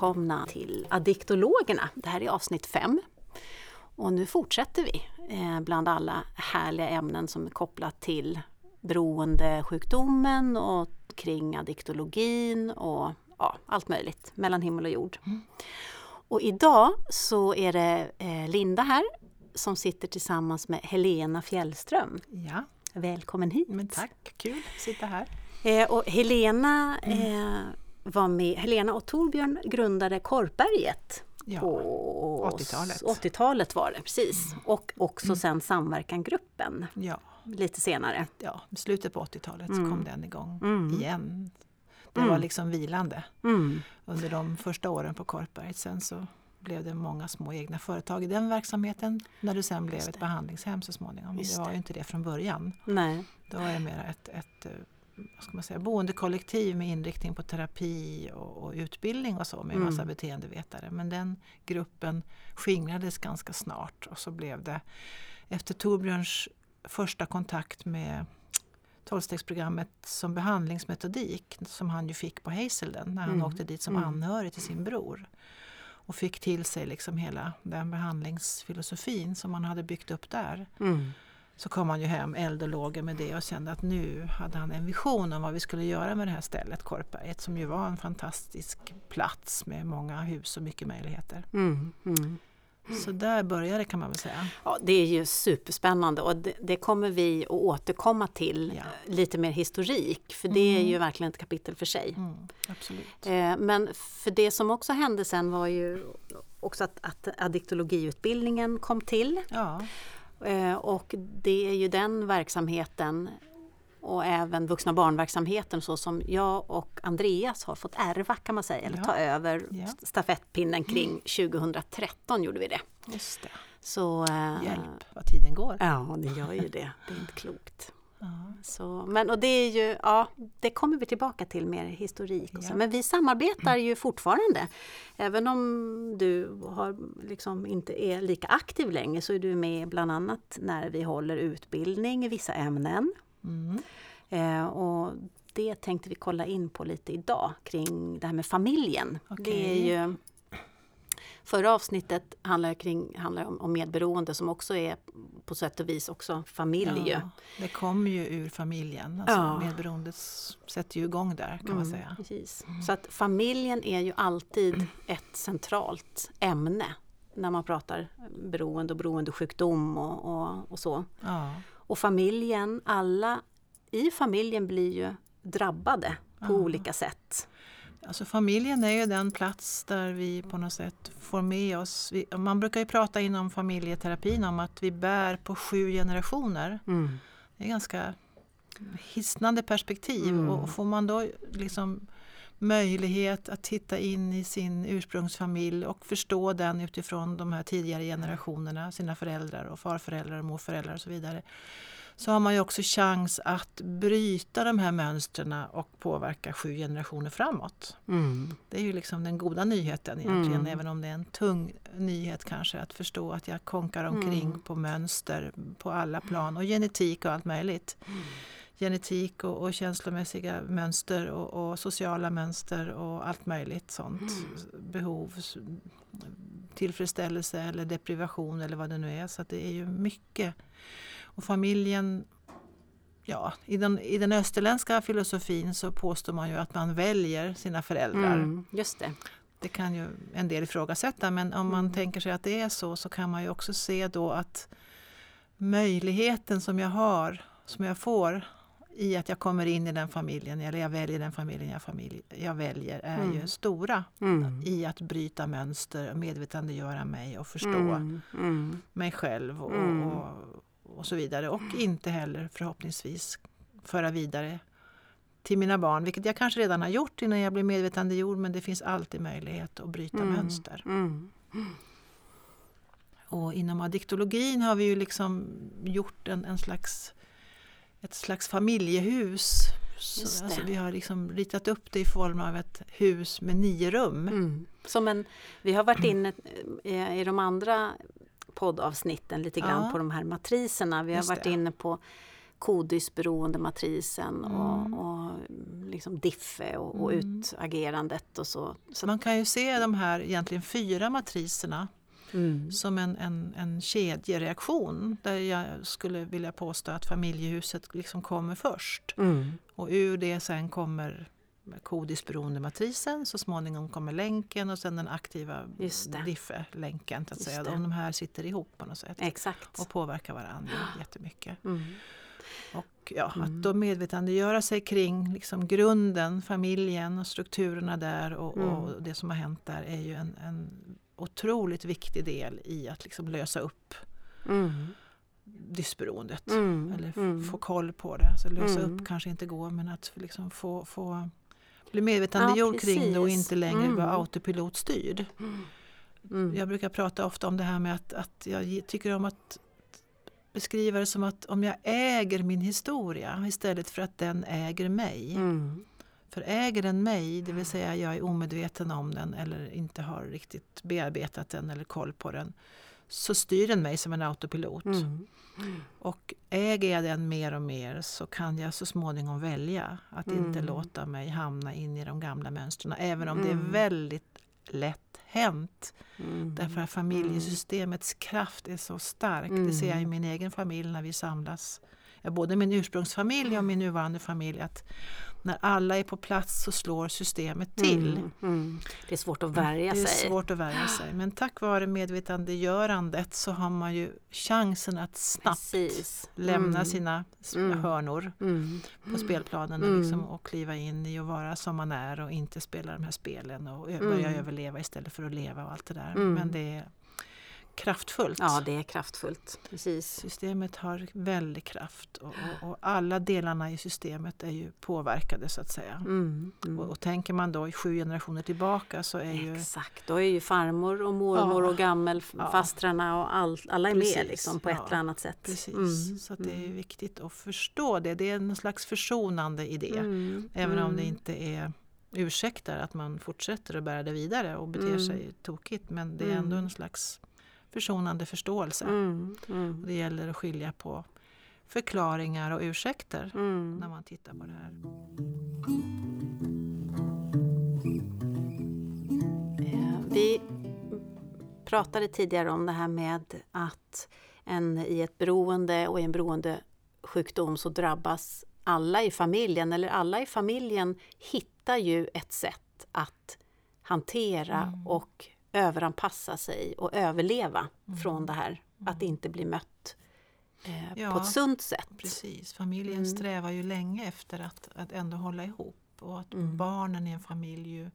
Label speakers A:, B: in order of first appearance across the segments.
A: välkomna till Addiktologerna. Det här är avsnitt 5. Och nu fortsätter vi eh, bland alla härliga ämnen som är kopplat till beroendesjukdomen och kring addiktologin och ja, allt möjligt mellan himmel och jord. Mm. Och idag så är det eh, Linda här som sitter tillsammans med Helena Fjällström.
B: Ja.
A: Välkommen hit!
B: Men tack, kul att sitta här.
A: Eh, och Helena mm. eh, var med, Helena och Torbjörn grundade Korpberget
B: ja, på 80-talet.
A: 80-talet var det, precis. Mm. Och också mm. sen Samverkangruppen
B: ja.
A: lite senare.
B: Ja, i slutet på 80-talet mm. kom den igång mm. igen. Det var liksom vilande mm. under de första åren på Korpberget. Sen så blev det många små egna företag i den verksamheten när det sen blev ett behandlingshem så småningom. Just det var ju inte det från början.
A: Nej.
B: Då var det mer ett, ett eh, vad ska man säga, boendekollektiv med inriktning på terapi och, och utbildning och så med mm. massa beteendevetare. Men den gruppen skingrades ganska snart och så blev det efter Torbjörns första kontakt med tolvstegsprogrammet som behandlingsmetodik som han ju fick på Hazelden när han mm. åkte dit som mm. anhörig till sin bror. Och fick till sig liksom hela den behandlingsfilosofin som han hade byggt upp där. Mm så kom han ju hem eld och lågor med det och kände att nu hade han en vision om vad vi skulle göra med det här stället, Korpberget, som ju var en fantastisk plats med många hus och mycket möjligheter. Mm, mm. Så där började det kan man väl säga.
A: Ja, det är ju superspännande och det, det kommer vi att återkomma till, ja. lite mer historik, för det mm. är ju verkligen ett kapitel för sig.
B: Mm, absolut.
A: Eh, men för det som också hände sen var ju också att, att addiktologiutbildningen kom till.
B: Ja.
A: Eh, och det är ju den verksamheten och även vuxna barnverksamheten så som jag och Andreas har fått ärva kan man säga, eller ja. ta över ja. stafettpinnen kring 2013 gjorde vi det.
B: Just det.
A: Så,
B: äh, Hjälp vad tiden går.
A: Ja, det gör ju det. Det är inte klokt. Så, men och det är ju, ja, det kommer vi tillbaka till mer historik. Och så. Ja. Men vi samarbetar ju fortfarande. Även om du har, liksom, inte är lika aktiv längre så är du med bland annat när vi håller utbildning i vissa ämnen. Mm. Eh, och det tänkte vi kolla in på lite idag kring det här med familjen. Okay. Det är ju Förra avsnittet handlar, kring, handlar om, om medberoende som också är på sätt och vis också familj. Ja,
B: det kommer ju ur familjen. Alltså ja. Medberoendet sätter ju igång där kan mm, man säga.
A: Precis. Mm. Så att familjen är ju alltid ett centralt ämne när man pratar beroende och beroendesjukdom och, och, och så.
B: Ja.
A: Och familjen, alla i familjen blir ju drabbade på olika sätt.
B: Alltså familjen är ju den plats där vi på något sätt får med oss. Vi, man brukar ju prata inom familjeterapin om att vi bär på sju generationer. Mm. Det är ganska hisnande perspektiv mm. och får man då liksom möjlighet att titta in i sin ursprungsfamilj och förstå den utifrån de här tidigare generationerna, sina föräldrar och farföräldrar och morföräldrar och så vidare så har man ju också chans att bryta de här mönstren och påverka sju generationer framåt. Mm. Det är ju liksom den goda nyheten egentligen, mm. även om det är en tung nyhet kanske att förstå att jag konkar omkring mm. på mönster på alla plan och genetik och allt möjligt. Genetik och, och känslomässiga mönster och, och, sociala mönster och allt möjligt sånt. Mm. Behov, tillfredsställelse eller deprivation eller vad det nu är. Så det är ju mycket och familjen, ja, i den, i den österländska filosofin så påstår man ju att man väljer sina föräldrar. Mm,
A: just det.
B: Det kan ju en del ifrågasätta men om man mm. tänker sig att det är så så kan man ju också se då att möjligheten som jag har, som jag får i att jag kommer in i den familjen eller jag väljer den familjen jag, familj, jag väljer är mm. ju stora mm. i att bryta mönster, medvetandegöra mig och förstå mm. mm. mig själv och, mm. och, och så vidare. Och inte heller förhoppningsvis föra vidare till mina barn, vilket jag kanske redan har gjort innan jag blev medvetandegjord men det finns alltid möjlighet att bryta mm. mönster. Mm. Och inom addiktologin har vi ju liksom gjort en, en slags, ett slags familjehus. Så, alltså vi har liksom ritat upp det i form av ett hus med nio rum. Mm.
A: Som en, vi har varit inne i de andra poddavsnitten lite grann ja. på de här matriserna. Vi har Just varit det. inne på kodisberoende matrisen mm. och, och liksom diffe och, och
B: Mm.
A: utagerandet och så. så
B: Man kan ju se de här egentligen fyra matriserna
A: mm.
B: som en, en, en kedjereaktion där jag skulle vilja påstå att familjehuset liksom kommer först.
A: Mm.
B: Och ur det sen kommer kodisberoendematrisen, så småningom kommer länken och sen den aktiva diffe-länken. Att säga. de här sitter ihop på något sätt
A: Exakt.
B: och påverkar varandra jättemycket.
A: Mm.
B: Och ja,
A: Mm.
B: att då medvetandegöra sig kring liksom grunden, familjen och strukturerna där och,
A: Mm.
B: och det som har hänt där är ju en, en otroligt viktig del i att liksom lösa upp
A: Mm.
B: dysberoendet.
A: Mm.
B: Eller
A: Mm.
B: få koll på det. Alltså lösa
A: Mm.
B: upp kanske inte går men att liksom få, få bli medvetandegjord
A: Ja,
B: kring det och inte längre
A: Mm.
B: vara autopilotstyrd.
A: Mm.
B: Jag brukar prata ofta om det här med att, att jag tycker om att beskriva det som att om jag äger min historia istället för att den äger mig.
A: Mm.
B: För äger den mig, det vill säga jag är omedveten om den eller inte har riktigt bearbetat den eller koll på den, så styr den mig som en autopilot.
A: Mm.
B: Och äger jag den mer och mer så kan jag så småningom välja att inte
A: Mm.
B: låta mig hamna in i de gamla mönstren. Även om det
A: Mm.
B: är väldigt lätt hänt.
A: Mm.
B: Därför att familjesystemets kraft är så stark. Det ser jag i
A: Mm.
B: min egen familj när vi samlas. Ja, både min ursprungsfamilj och min nuvarande familj. Att när alla är på plats så slår systemet till.
A: Mm. Mm. Det är svårt att värja
B: Det är
A: sig.
B: svårt att värja sig. Men tack vare medvetandegörandet så har man ju chansen att snabbt
A: Precis.
B: lämna
A: Mm.
B: sina
A: Mm.
B: hörnor
A: Mm.
B: på spelplanen
A: Mm.
B: liksom, och kliva in i och vara som man är och inte spela de här spelen och
A: Mm.
B: börja överleva istället för att leva och allt det där.
A: Mm.
B: Men det kraftfullt.
A: Ja, det är kraftfullt. Precis.
B: Systemet har väldig kraft och, och, och alla delarna i systemet är ju påverkade så att säga.
A: Mm. Mm.
B: Och, och tänker man då i sju generationer tillbaka så är ju
A: Exakt, då är ju farmor och mormor
B: Ja.
A: och gammelfastrarna och all, alla är med
B: Precis,
A: liksom, på
B: ja.
A: ett eller annat sätt.
B: Precis,
A: Mm.
B: så det är
A: Mm.
B: viktigt att förstå det. Det är en slags försonande idé.
A: Mm.
B: Även om det
A: Mm.
B: inte är ursäktar att man fortsätter att bära det vidare och beter sig tokigt. Men det är ändå en slags försonande förståelse.
A: Mm. Mm.
B: Det gäller att skilja på förklaringar och ursäkter
A: Mm.
B: när man tittar på det här.
A: Eh, Vi pratade tidigare om det här med att en, i ett beroende och i en beroendesjukdom så drabbas alla i familjen, eller alla i familjen hittar ju ett sätt att hantera
B: Mm.
A: och överanpassa sig och överleva
B: Mm.
A: från det här. Att inte bli mött eh,
B: Ja,
A: på ett sunt sätt.
B: Precis, familjen
A: Mm.
B: strävar ju länge efter att, att ändå hålla ihop och att
A: Mm.
B: barnen i en familj ju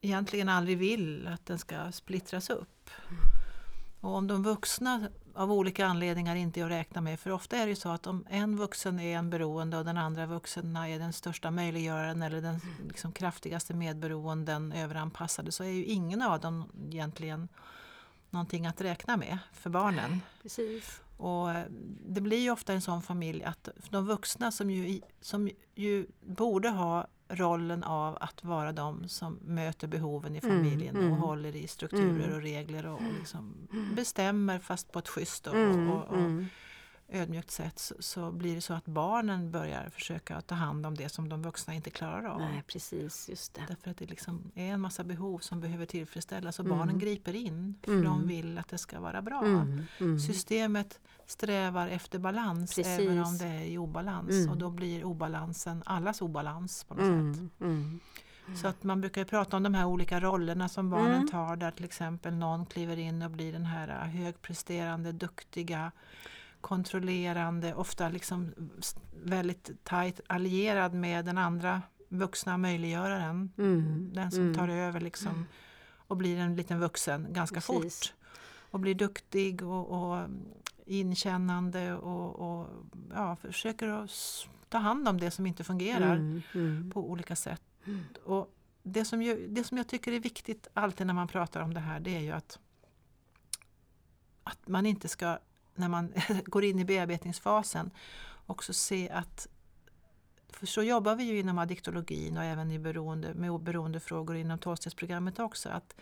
B: egentligen aldrig vill att den ska splittras upp. Och om de vuxna av olika anledningar inte är att räkna med, för ofta är det ju så att om en vuxen är en beroende och den andra vuxen är den största möjliggöraren eller den liksom kraftigaste medberoenden, överanpassade, så är ju ingen av dem egentligen någonting att räkna med för barnen.
A: Precis.
B: Och eh, det blir ju ofta en sån familj att de vuxna som ju, som ju borde ha rollen av att vara de som möter behoven i
A: Mm,
B: familjen
A: mm.
B: och håller i strukturer
A: Mm.
B: och regler och liksom bestämmer fast på ett schysst och,
A: Mm,
B: och, och
A: mm.
B: Ödmjukt sätt så, så blir det så att barnen börjar försöka ta hand om det som de vuxna inte klarar av.
A: Nej, precis, just det.
B: Därför att det liksom är en massa behov som behöver tillfredsställas och
A: Mm.
B: barnen griper in för
A: Mm.
B: de vill att det ska vara bra.
A: Mm, mm.
B: Systemet strävar efter balans
A: Precis.
B: även om det är i obalans
A: Mm.
B: och då blir obalansen allas obalans på något sätt.
A: Mm, mm.
B: Så att man brukar prata om de här olika rollerna som barnen
A: Mm.
B: tar där till exempel någon kliver in och blir den här högpresterande, duktiga, kontrollerande, ofta liksom väldigt tajt allierad med den andra vuxna möjliggöraren.
A: Mm.
B: Den som
A: Mm.
B: tar över liksom och blir en liten vuxen ganska
A: Precis.
B: fort. Och blir duktig och, och inkännande och, och ja, försöker att ta hand om det som inte fungerar
A: Mm, mm.
B: på olika sätt. Och det, som ju, det som jag tycker är viktigt alltid när man pratar om det här det är ju att, att man inte ska, när man går in i bearbetningsfasen, också se att för så jobbar vi ju inom addiktologin och även i beroende, med beroendefrågor inom tolvstegsprogrammet också. Att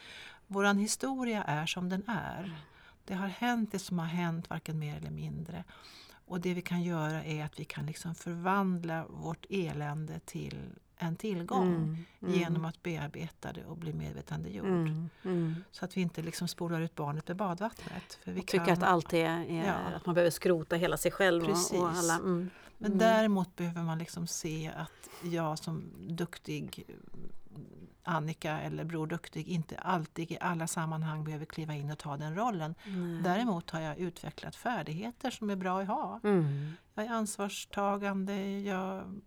B: våran historia är som den är. Det har hänt det som har hänt, varken mer eller mindre. Och det vi kan göra är att vi kan liksom förvandla vårt elände till en tillgång
A: Mm, mm.
B: genom att bearbeta det och bli medvetandegjord.
A: Mm, mm.
B: Så att vi inte liksom spolar ut barnet med badvattnet. För vi
A: Och tycker
B: kan,
A: att allt är, är
B: Ja.
A: att man behöver skrota hela sig själv
B: Precis.
A: och alla. Mm.
B: Men
A: Mm.
B: däremot behöver man liksom se att jag som duktig Annika eller Bror Duktig inte alltid i alla sammanhang behöver kliva in och ta den rollen.
A: Nej.
B: Däremot har jag utvecklat färdigheter som är bra att ha.
A: Mm.
B: Jag är ansvarstagande, jag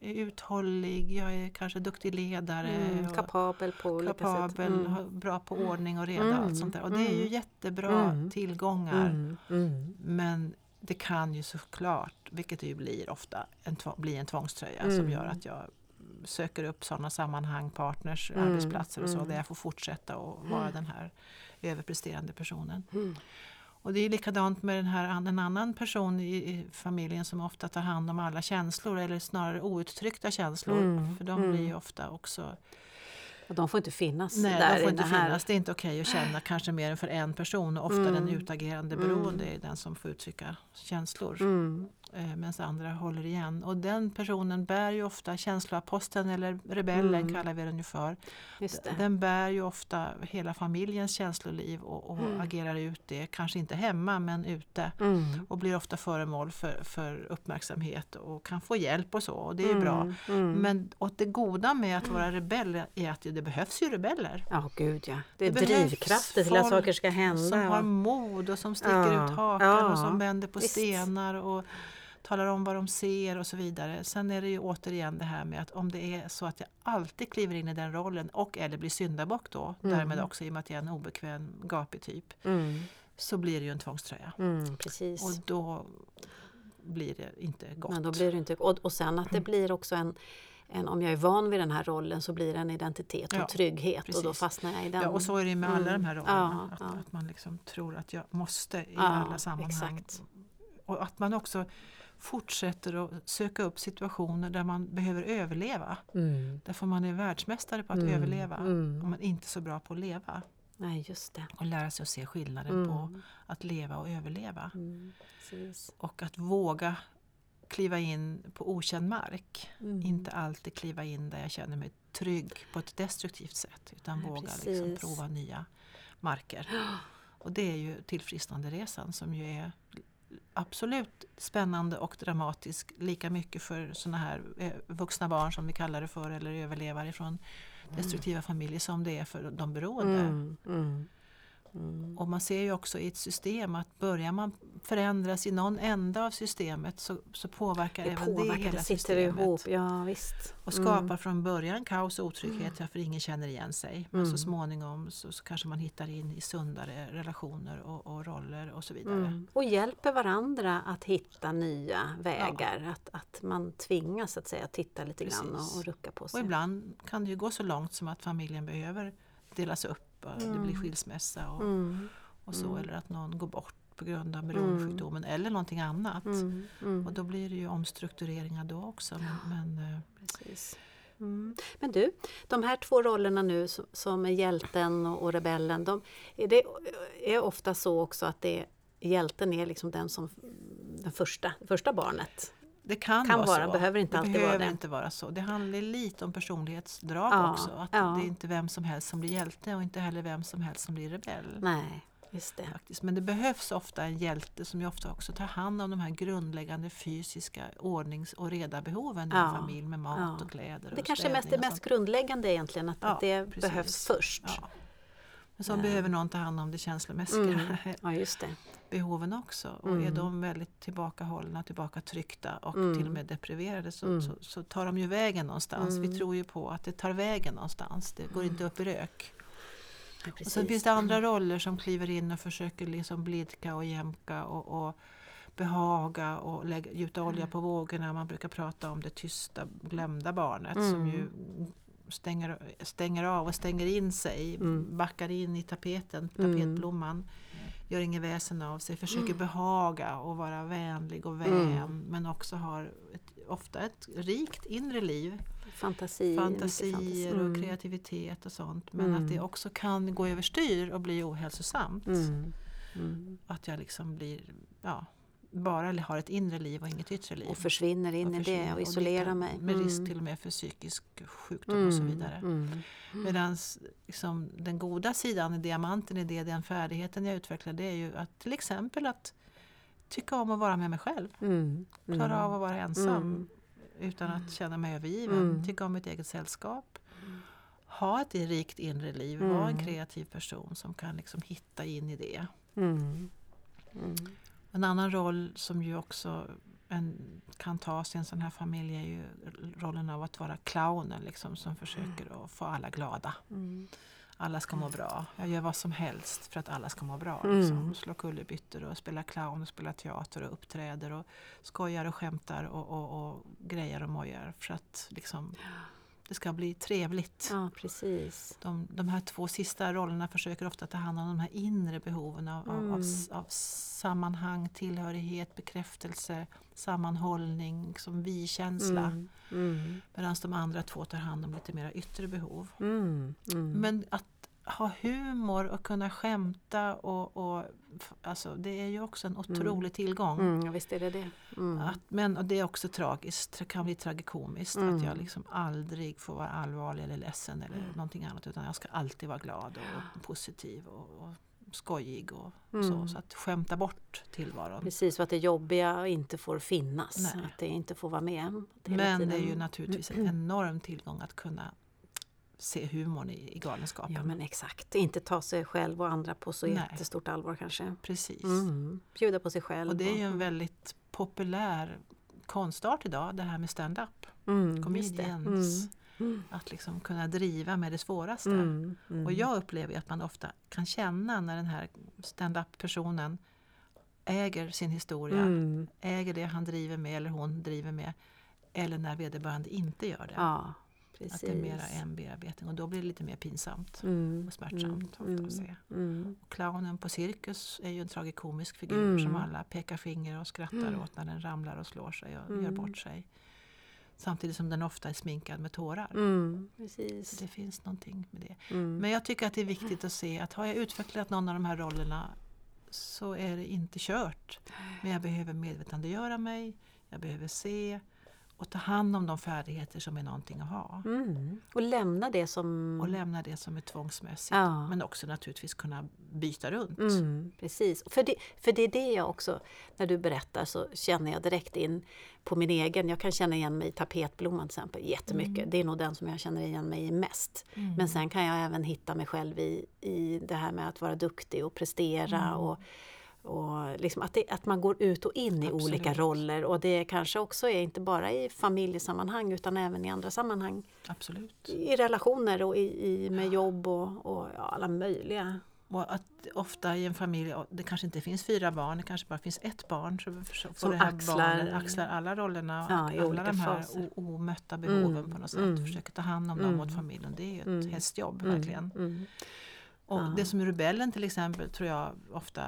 B: är uthållig, jag är kanske duktig ledare.
A: Mm.
B: och
A: Kapabel på olika sätt.
B: kapabel,
A: Mm.
B: har bra på ordning och reda.
A: Mm.
B: Allt sånt där. Och det är ju
A: Mm.
B: jättebra
A: Mm.
B: tillgångar.
A: Mm. Mm.
B: Men det kan ju såklart, vilket det ju blir ofta, en bli en tvångströja som
A: Mm.
B: gör att jag söker upp sådana sammanhang, partners,
A: Mm.
B: arbetsplatser och så,
A: Mm.
B: där jag får fortsätta att vara den här överpresterande personen.
A: Mm.
B: Och det är likadant med den här, en annan person i, i familjen som ofta tar hand om alla känslor eller snarare outtryckta känslor.
A: Mm.
B: För de
A: Mm.
B: blir ju ofta också
A: Och de får inte finnas
B: Nej,
A: där
B: de får inte
A: det
B: finnas. Det är inte okej att känna kanske mer än för en person. Och ofta
A: Mm.
B: den utagerande beroende är den som får uttrycka känslor.
A: Mm.
B: Eh, medan andra håller igen. Och den personen bär ju ofta känsloaposteln eller rebellen
A: Mm.
B: kallar vi den ju för. Den bär ju ofta hela familjens känsloliv och, och
A: Mm.
B: agerar ut det. Kanske inte hemma men ute.
A: Mm.
B: Och blir ofta föremål för, för uppmärksamhet och kan få hjälp och så. Och det är ju bra.
A: Mm. Mm.
B: Men och det goda med att vara rebell är att det behövs ju rebeller.
A: Ja, gud ja. Det är
B: Det
A: drivkrafter till att saker ska hända.
B: Som har mod och som sticker
A: Ja,
B: ut hakan
A: ja,
B: och som vänder på
A: visst.
B: stenar och talar om vad de ser och så vidare. Sen är det ju återigen det här med att om det är så att jag alltid kliver in i den rollen och eller blir syndabock då,
A: Mm.
B: därmed också i och med att jag är en obekväm gapig typ,
A: Mm.
B: så blir det ju en tvångströja.
A: Mm, precis.
B: Och då blir det inte gott.
A: Men då blir det inte, och, och sen att det
B: Mm.
A: blir också en, en, om jag är van vid den här rollen så blir det en identitet och
B: Ja,
A: trygghet och då
B: precis.
A: fastnar jag i den.
B: Ja, och så är det med alla
A: Mm.
B: de här rollerna.
A: Ja,
B: att,
A: ja.
B: att man liksom tror att jag måste i alla sammanhang.
A: exakt.
B: Och att man också fortsätter att söka upp situationer där man behöver överleva.
A: Mm.
B: Därför man är världsmästare på att
A: Mm,
B: överleva.
A: mm.
B: Och man är inte så bra på att leva.
A: Nej, just det.
B: Och lära sig att se skillnaden
A: Mm.
B: på att leva och överleva.
A: Mm.
B: Och att våga kliva in på okänd mark.
A: Mm.
B: Inte alltid kliva in där jag känner mig trygg på ett destruktivt sätt. Utan
A: Nej,
B: våga liksom prova nya marker. Och det är ju tillfrisknanderesan som ju är absolut spännande och dramatisk lika mycket för såna här eh, vuxna barn som vi kallar det för eller överlevare från destruktiva familjer som det är för de beroende.
A: Mm. Mm. Mm.
B: Och man ser ju också i ett system att börjar man förändras i någon ända av systemet så, så påverkar
A: Det
B: även
A: påverkar,
B: det hela
A: det sitter
B: systemet.
A: ihop. Ja, visst.
B: Och skapar från början kaos och otrygghet för ingen känner igen sig. Men
A: Mm.
B: så småningom så, så kanske man hittar in i sundare relationer och, och roller och så vidare.
A: Mm. Och hjälper varandra att hitta nya vägar. Att, att man tvingas att säga, titta lite grann
B: Precis.
A: och, och rucka på
B: Och
A: sig.
B: ibland kan det ju gå så långt som att familjen behöver delas upp. Och Det blir skilsmässa och,
A: Mm.
B: och så.
A: Mm.
B: Eller att någon går bort på grund av beroendesjukdomen eller någonting annat.
A: Mm. Mm.
B: Och då blir det ju omstruktureringar då också. Men, men, eh,
A: Precis. Mm. Men du, de här två rollerna nu som, är hjälten och, och rebellen, de, är det är ofta så också att det, hjälten är liksom den som den första, första barnet.
B: Det kan,
A: Kan
B: vara,
A: vara,
B: så.
A: behöver inte
B: det
A: alltid
B: behöver
A: vara det.
B: inte vara så. Det handlar lite om personlighetsdrag
A: Ja,
B: också. Att
A: ja.
B: Det är inte vem som helst som blir hjälte och inte heller vem som helst som blir rebell.
A: Nej, just det.
B: faktiskt. Men det behövs ofta en hjälte som ju ofta också tar hand om de här grundläggande fysiska ordnings och redabehoven i
A: Ja,
B: en familj med mat och kläder
A: Det
B: och
A: kanske är mest, det mest grundläggande egentligen, att, att det
B: precis.
A: behövs först.
B: Men
A: Ja.
B: behöver någon ta hand om det känslomässiga
A: Mm. Ja, just det.
B: behoven också. Och är
A: Mm.
B: de väldigt tillbakahållna, tillbakatryckta och
A: Mm.
B: till och med depriverade så,
A: Mm.
B: så, så tar de ju vägen någonstans.
A: Mm.
B: Vi tror ju på att det tar vägen någonstans. Det går inte upp i rök.
A: Ja,
B: Och sen finns det andra roller som kliver in och försöker liksom blidka och jämka och, och behaga och lägga, gjuta olja på vågorna. Man brukar prata om det tysta glömda barnet som
A: Mm.
B: ju stänger, stänger av och stänger in sig,
A: Mm.
B: backar in i tapeten,
A: Mm.
B: tapetblomman. Gör inget väsen av sig, försöker behaga och vara vänlig och vän
A: Mm.
B: men också har ett, ofta ett rikt inre liv.
A: Fantasi,
B: Fantasier
A: fantasi.
B: och
A: Mm.
B: kreativitet och sånt. Men
A: Mm.
B: att det också kan gå överstyr och bli ohälsosamt.
A: Mm. Mm.
B: Att jag liksom blir ja, bara har ett inre liv och inget yttre liv.
A: Och försvinner in och i det och isolerar och mig.
B: Med risk mm. till och med för psykisk sjukdom mm. och så vidare. Mm. mm. Medan liksom, den goda sidan, i diamanten i det, den färdigheten jag utvecklar, det är ju att till exempel att tycka om att vara med mig själv. Mm. Klara mm. av att vara ensam utan att känna mig övergiven. Tycka om mitt eget sällskap ha ett rikt inre liv, mm. vara en kreativ person som kan liksom hitta in i det. Mm. Mm. En annan roll som ju också en, kan tas i en sån här familj är ju rollen av att vara clownen liksom, som försöker mm. att få alla glada. Mm. Alla ska må bra. Jag gör vad som helst för att alla ska må bra. Liksom. Mm. Slår kullerbyttor och spelar clown och spelar teater och uppträder och skojar och skämtar och, och, och grejer och mojar för att liksom det ska bli trevligt.
A: Ja, precis.
B: De, de här två sista rollerna försöker ofta ta hand om de här inre behoven av, mm. av, av, sammanhang, tillhörighet, bekräftelse, sammanhållning, som vi-känsla. Mm. Mm. Medan de andra två tar hand om lite mera yttre behov. Mm. Mm. Men att ha humor och kunna skämta och, och alltså det är ju också en otrolig mm. tillgång.
A: Mm, visst är det det.
B: Mm. Att, men och det är också tragiskt, det kan bli tragikomiskt att jag mm. liksom aldrig får vara allvarlig eller ledsen eller mm. någonting annat utan jag ska alltid vara glad och positiv och, och skojig och, och så. Mm. Så att skämta bort tillvaron.
A: Precis, så att det jobbiga inte får finnas. Nej. Att det inte får vara med.
B: Men tiden. det är ju naturligtvis en enorm tillgång att kunna se humorn i, i galenskapen.
A: Ja men exakt, inte ta sig själv och andra på så Nej. jättestort allvar kanske.
B: Precis.
A: Mm. Bjuda på sig själv.
B: Och det är ju en väldigt populär konstart idag det här med stand-up. Mm, Comedians. Mm. Att liksom kunna driva med det svåraste. Mm, mm. Och jag upplever att man ofta kan känna när den här stand-up personen äger sin historia, mm. äger det han driver med eller hon driver med. Eller när vederbörande inte gör det.
A: Ja.
B: Precis. Att det är mera en bearbetning och då blir det lite mer pinsamt mm. och smärtsamt. Mm. Att se. Mm. Och clownen på cirkus är ju en tragikomisk figur mm. som alla pekar finger och skrattar mm. åt när den ramlar och slår sig och gör mm. bort sig. Samtidigt som den ofta är sminkad med tårar.
A: Mm, precis.
B: Det finns någonting med det. Men jag tycker att det är viktigt att se att har jag utvecklat någon av de här rollerna så är det inte kört. Men jag behöver medvetandegöra mig, jag behöver se, och ta hand om de färdigheter som är någonting att ha.
A: Mm. Och lämna det som...
B: Och lämna det som är tvångsmässigt. Ja. Men också naturligtvis kunna byta runt.
A: Mm, precis, för det, för det är det jag också, när du berättar så känner jag direkt in på min egen, jag kan känna igen mig i tapetblomman till exempel jättemycket. Mm. Det är nog den som jag känner igen mig i mest. Mm. Men sen kan jag även hitta mig själv i, i det här med att vara duktig och prestera mm. och och liksom att, det, att man går ut och in i Absolut. olika roller och det kanske också är inte bara i familjesammanhang utan även i andra sammanhang.
B: Absolut.
A: I relationer och i, i med ja. jobb och, och ja, alla möjliga.
B: Och att ofta i en familj, det kanske inte finns fyra barn, det kanske bara finns ett barn så får
A: Som
B: det här axlar, barnet axlar alla rollerna, ja, alla de här omötta behoven mm, på något sätt. Mm, försöker ta hand om dem mm, åt familjen. Det är ju ett mm, hästjobb mm, verkligen. Mm. Och ja. det som är rebellen till exempel tror jag ofta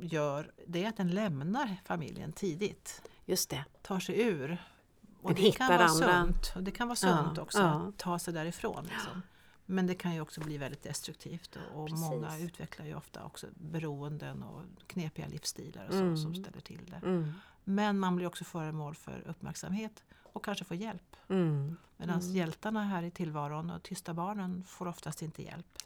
B: gör det är att den lämnar familjen tidigt.
A: Just det.
B: Tar sig ur.
A: Och det kan vara
B: andra. sunt. Och det kan vara sunt ja, också ja. att ta sig därifrån. Liksom. Men det kan ju också bli väldigt destruktivt och, och många utvecklar ju ofta också beroenden och knepiga livsstilar och så, mm. som ställer till det. Mm. Men man blir också föremål för uppmärksamhet och kanske får hjälp. Mm. Medan mm. hjältarna här i tillvaron och tysta barnen får oftast inte hjälp.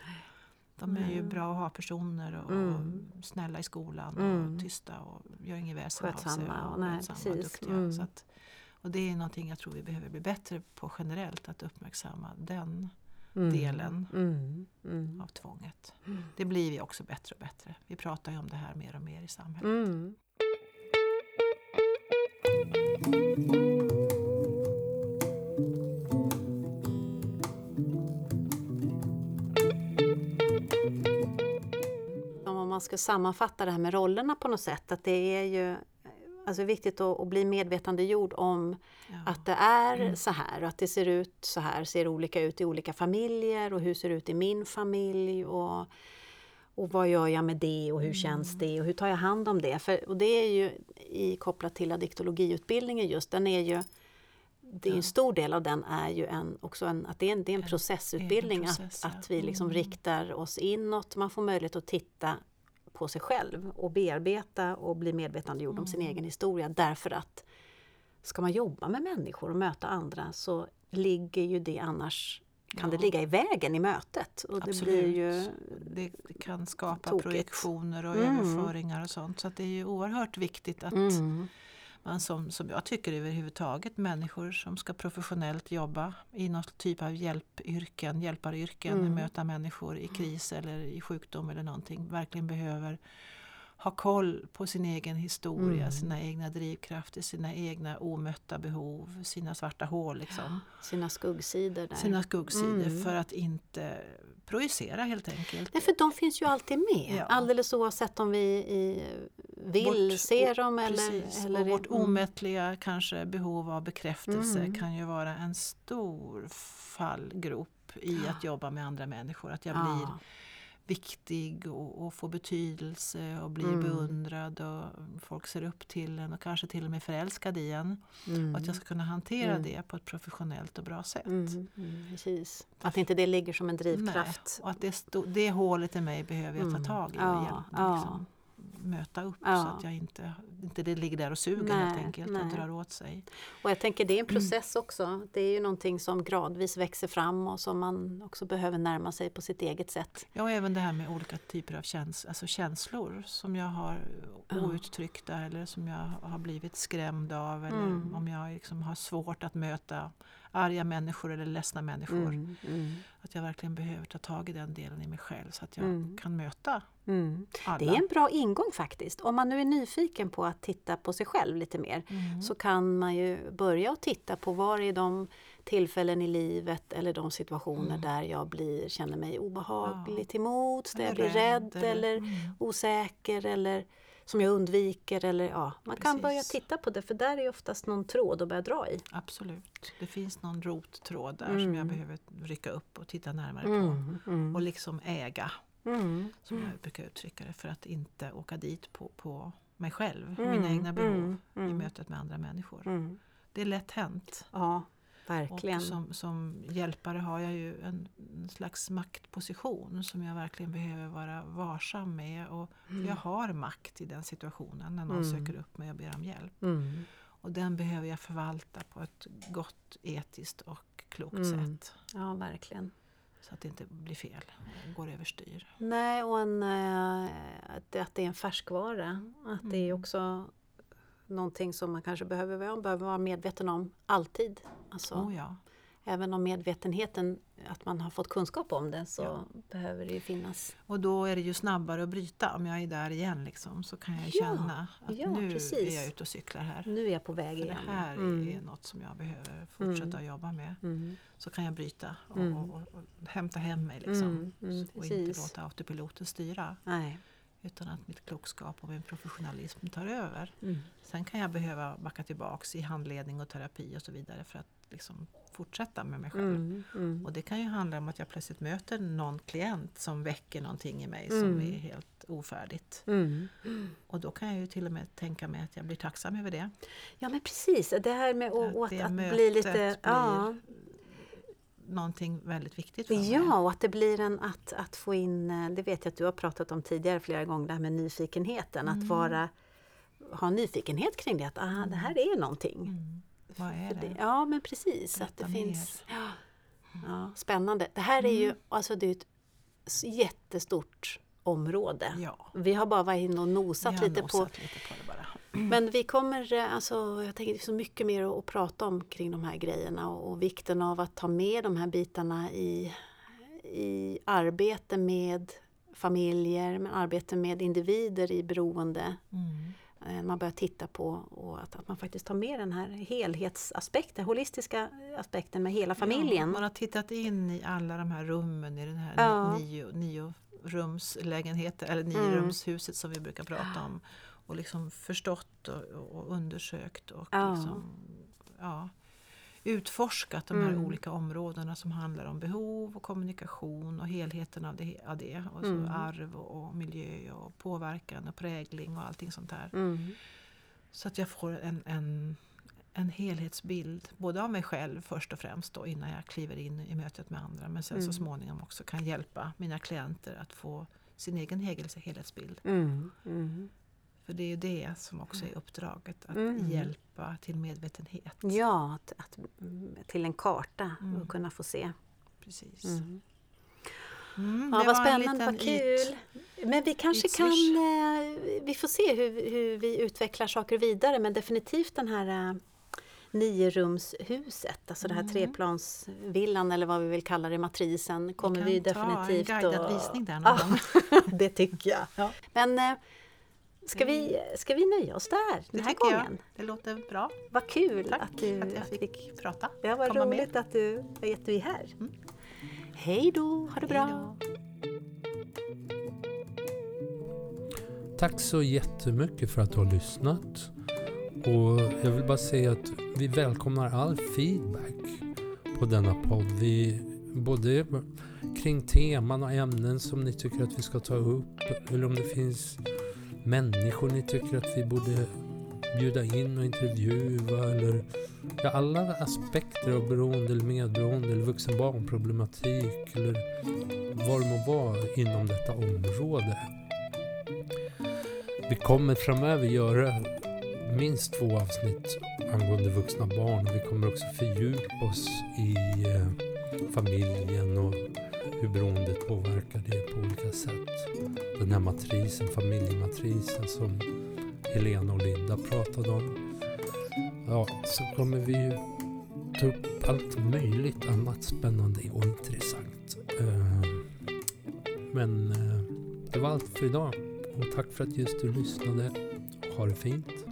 B: De är ju mm. bra att ha personer och, mm. och snälla i skolan mm. och tysta och gör inget väsen av sig. Och, nej, och duktiga. Mm. Så att, och det är någonting jag tror vi behöver bli bättre på generellt, att uppmärksamma den mm. delen mm. av tvånget. Det blir vi också bättre och bättre. Vi pratar ju om det här mer och mer i samhället.
A: Man ska sammanfatta det här med rollerna på något sätt, att det är ju alltså viktigt att, att bli medvetandegjord om ja. att det är mm. så här och att det ser ut så här, ser olika ut i olika familjer och hur ser det ut i min familj och, och vad gör jag med det och hur mm. känns det och hur tar jag hand om det? För, och det är ju i, kopplat till addiktologiutbildningen just, den är ju det är en stor del av den är ju en, också en, att det är en, det är en processutbildning, process, att, ja. att vi liksom mm. riktar oss inåt, man får möjlighet att titta på sig själv och bearbeta och bli medvetandegjord mm. om sin mm. egen historia därför att ska man jobba med människor och möta andra så ligger ju det annars kan ja. det ligga i vägen i mötet. Och
B: Absolut.
A: det, blir ju
B: det kan skapa tokigt. projektioner och mm. överföringar och sånt. Så det är ju oerhört viktigt att mm. Man som, som jag tycker överhuvudtaget människor som ska professionellt jobba i någon typ av hjälpyrken, hjälparyrken, mm. möta människor i kris eller i sjukdom eller någonting, verkligen behöver ha koll på sin egen historia, mm. sina egna drivkrafter, sina egna omötta behov, sina svarta hål. Liksom.
A: Sina skuggsidor. Där.
B: Sina skuggsidor mm. för att inte projicera helt enkelt.
A: Nej, för de finns ju alltid med, ja. alldeles oavsett om vi i, vill vårt, se dem eller...
B: Precis, eller och vårt mm. omättliga kanske behov av bekräftelse mm. kan ju vara en stor fallgrop i att jobba med andra människor. Att jag blir viktig och, och få betydelse och bli mm. beundrad och folk ser upp till en och kanske till och med förälskad i en. Mm. Och att jag ska kunna hantera mm. det på ett professionellt och bra sätt.
A: Mm. mm precis. Att inte det ligger som en drivkraft.
B: Nej, och att det, det hålet i mig behöver jag ta mm. tag i. Ja, hjälpa, liksom möta upp ja. så att jag inte, inte det ligger där och suger nej, helt enkelt nej. drar åt sig.
A: Och jag tänker det är en process också. Det är ju någonting som gradvis växer fram och som man också behöver närma sig på sitt eget sätt.
B: Ja, och även det här med olika typer av käns alltså känslor som jag har outtryckta eller som jag har blivit skrämd av eller mm. om jag liksom har svårt att möta arga människor eller ledsna människor. Mm, mm. Att jag verkligen behöver ta tag i den delen i mig själv så att jag mm. kan möta mm.
A: Det är en bra ingång faktiskt. Om man nu är nyfiken på att titta på sig själv lite mer mm. så kan man ju börja att titta på var är de tillfällen i livet eller de situationer mm. där jag blir, känner mig obehaglig ja. till mods, där jag blir rädd, rädd eller osäker eller som jag undviker. Eller, ja, man Precis. kan börja titta på det för där är oftast någon tråd att börja dra i.
B: Absolut, det finns någon rottråd där mm. som jag mm. behöver rycka upp och titta närmare mm. på. Mm. Och liksom äga, mm. som jag brukar uttrycka det, för att inte åka dit på, på mig själv och mina egna behov i mötet med andra människor. Det är lätt hänt.
A: Ja, Verkligen.
B: Och som, som hjälpare har jag ju en, en, slags maktposition som jag verkligen behöver vara varsam med. Och mm. Jag har makt i den situationen när någon mm. söker upp mig och ber om hjälp. Mm. Och den behöver jag förvalta på ett gott, etiskt och klokt mm. sätt.
A: Ja, verkligen.
B: Så att det inte blir fel, går överstyr.
A: Nej, och en, äh, att det är en färskvara. Att det är mm. också någonting som man kanske behöver, behöver vara medveten om alltid. Alltså,
B: oh ja.
A: Även om medvetenheten, att man har fått kunskap om det, så ja. behöver det ju finnas.
B: Och då är det ju snabbare att bryta. Om jag är där igen liksom, så kan jag känna att ja, nu precis. är jag ute och cyklar här.
A: Nu är jag på väg
B: För
A: igen.
B: Det här mm. är något som jag behöver fortsätta mm. jobba med. Mm. Så kan jag bryta och, mm. och, och, och hämta hem mig liksom. Mm, mm, och inte låta autopiloten styra.
A: Nej.
B: Utan att mitt klokskap och min professionalism tar över. Mm. Sen kan jag behöva backa tillbaks i handledning och terapi och så vidare för att liksom fortsätta med mig själv. Mm, mm. Och det kan ju handla om att jag plötsligt möter någon klient som väcker någonting i mig som mm. är helt ofärdigt. Mm. Och då kan jag ju till och med tänka mig att jag blir tacksam över det.
A: Ja men precis, det här med att, att, att bli lite... Blir, ja
B: någonting väldigt viktigt för mig.
A: Ja, och att det blir en att, att få in, eh, det vet jag att du har pratat om tidigare flera gånger, det här med nyfikenheten. Mm. Att vara, ha nyfikenhet kring det, att aha, det här är någonting.
B: Vad är det?
A: Ja, men precis. Berätta att det mer. finns, ja, ja, spännande. Det här är ju mm. alltså, det är ett jättestort område.
B: Ja.
A: Vi har bara varit inne och nosat, lite,
B: nosat
A: på,
B: lite på det bara.
A: Men vi kommer, eh, alltså, jag tänker det är så mycket mer att, prata om kring de här grejerna och, och, vikten av att ta med de här bitarna i, i arbete med familjer, med arbete med individer i beroende. Mm. Eh, man börjar titta på och att, att man faktiskt tar med den här helhetsaspekten, holistiska aspekten med hela familjen. Ja,
B: man har tittat in i alla de här rummen i den här ja. nio, nio rumslägenheten eller mm. som vi brukar prata om och liksom förstått och, och undersökt och ja. Liksom, ja, utforskat de här mm. olika områdena som handlar om behov och kommunikation och helheten av det. Av det. Och så mm. Arv och miljö och påverkan och prägling och allting sånt där. Mm. Så att jag får en, en, en helhetsbild, både av mig själv först och främst då, innan jag kliver in i mötet med andra men sen så mm. småningom också kan hjälpa mina klienter att få sin egen helhetsbild. Mm, mm. För det är ju det som också är uppdraget, att mm. hjälpa till medvetenhet.
A: Ja, att, att till en karta och mm. kunna få se.
B: Precis.
A: Mm. Mm, ja, vad spännande, vad kul! Men vi kanske kan, eh, vi får se hur, hur vi utvecklar saker vidare men definitivt den här eh, nierumshuset, alltså mm. det här mm. treplansvillan eller vad vi vill kalla det, matrisen, kommer vi, vi definitivt
B: ta en guidad och... visning där någon gång.
A: det tycker jag. Ja. Men eh, ska vi, ska vi nöja oss där det den här gången? Jag.
B: Det låter bra.
A: Vad kul
B: Tack att, du, att jag fick, fick prata.
A: Ja, vad roligt med. att du att du är här. Mm. Hej då, ha det bra!
C: Tack så jättemycket för att du har lyssnat. Och jag vill bara säga att vi välkomnar all feedback på denna podd. Vi, både kring teman och ämnen som ni tycker att vi ska ta upp eller om det finns människor ni tycker att vi borde bjuda in och intervjua eller ja, alla aspekter av beroende eller medberoende eller vuxen barnproblematik eller vad det må vara inom detta område. Vi kommer framöver göra minst två avsnitt angående vuxna barn och vi kommer också fördjupa oss i eh, familjen och hur beroendet påverkar det på olika sätt. Den här matrisen, familjematrisen som Helena och Linda pratade om. Ja, så kommer vi ju ta upp allt möjligt annat spännande och intressant. Eh, men eh, det var allt för idag och tack för att just du lyssnade. Ha det fint.